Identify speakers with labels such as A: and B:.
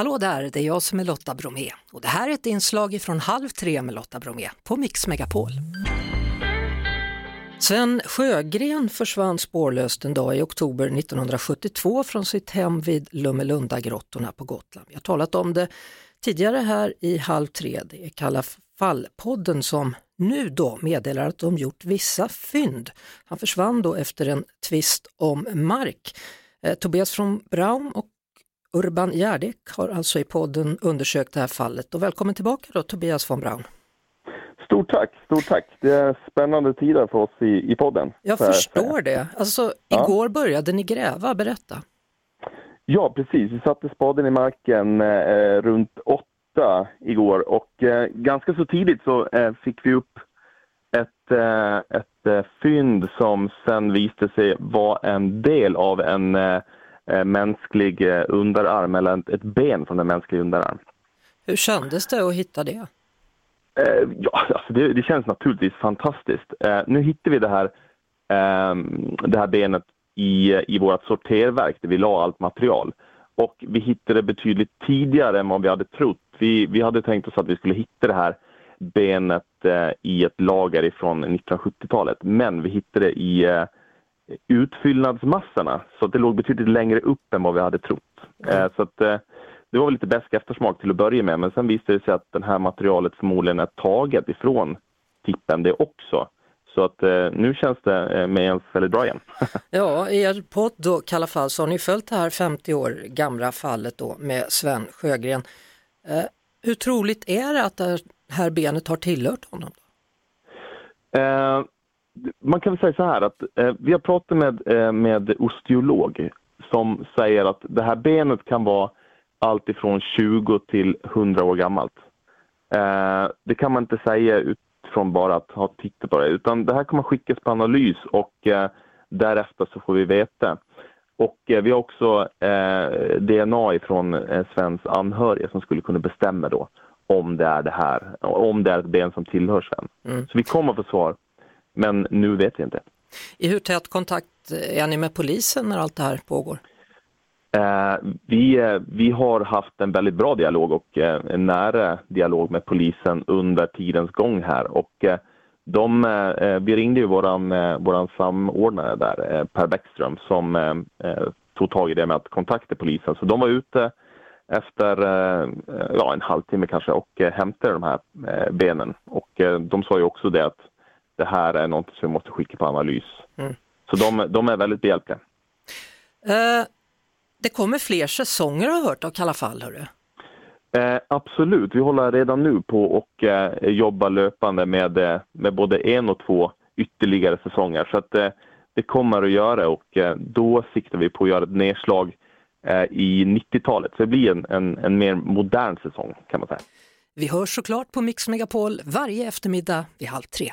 A: Hallå där, det är jag som är Lotta Bromé och det här är ett inslag från Halv tre med Lotta Bromé på Mix Megapol. Sven Sjögren försvann spårlöst en dag i oktober 1972 från sitt hem vid Lummelundagrottorna på Gotland. Vi har talat om det tidigare här i Halv tre, det är Kalla fall-podden som nu då meddelar att de gjort vissa fynd. Han försvann då efter en tvist om mark. Eh, Tobias från Braum och Urban Gärdek har alltså i podden undersökt det här fallet. Och välkommen tillbaka då Tobias von Braun.
B: Stort tack, stort tack. Det är spännande tider för oss i, i podden.
A: Jag
B: Så
A: förstår det. Alltså,
B: Ja.
A: igår började ni gräva, berätta.
B: Ja, precis. Vi satte spaden i marken eh, runt åtta igår och eh, ganska så tidigt så eh, fick vi upp ett, eh, ett eh, fynd som sen visade sig vara en del av en eh, mänsklig eh, underarm eller ett, ben från en mänsklig underarm.
A: Hur kändes det att hitta det?
B: Eh, ja, alltså det, det känns naturligtvis fantastiskt. Eh, nu hittar vi det här, ehm, det här benet i, i vårt sorterverk där vi la allt material. Och vi hittade det betydligt tidigare än vad vi hade trott. Vi, vi hade tänkt oss att vi skulle hitta det här benet eh, i ett lager ifrån 1970-talet. Men vi hittade det i eh, utfyllnadsmassorna. Så att det låg betydligt längre upp än vad vi hade trott. Eh, så att, eh, det var väl lite besk eftersmak till att börja med, men sen visade det sig att det här materialet förmodligen är taget ifrån tippen det också. Så att eh, nu känns det eh, med ens väldigt bra igen.
A: Ja, i er podd då, Kalla fall, så har ni följt det här 50 år gamla fallet då med Sven Sjögren. Eh, hur troligt är det att det här benet har tillhört honom?
B: Man kan väl säga så här att eh, vi har pratat med, eh, med osteolog som säger att det här benet kan vara allt ifrån 20 till 100 år gammalt. Eh, det kan man inte säga utifrån bara att ha tittat på det utan det här kommer skickas på analys och eh, därefter så får vi veta. Och eh, vi har också eh, DNA ifrån eh, Svens anhöriga som skulle kunna bestämma då om det är det här, om det är ett ben som tillhör Sven.
A: Mm.
B: Så vi kommer få svar, men nu vet vi inte.
A: I hur tät kontakt är ni med polisen när allt det här pågår?
B: Eh, vi, eh, vi har haft en väldigt bra dialog och eh, en nära dialog med polisen under tidens gång här. Och, de, vi ringde ju våran, våran samordnare där, Per Bäckström, som tog tag i det med att kontakta polisen. Så de var ute efter ja, en halvtimme kanske och hämtade de här benen. Och de sa ju också det att det här är något som vi måste skicka på analys.
A: Mm.
B: Så de, de är väldigt behjälpliga.
A: Eh, det kommer fler säsonger har jag hört av Kalla fall. Hörru.
B: Eh, absolut, vi håller redan nu på och eh, jobbar löpande med, eh, med både en och två ytterligare säsonger. Så att, eh, det kommer att göra och eh, då siktar vi på att göra ett nedslag eh, i 90-talet. Så det blir en, en, en mer modern säsong kan man säga.
A: Vi hörs såklart på Mix Megapol varje eftermiddag vid halv tre.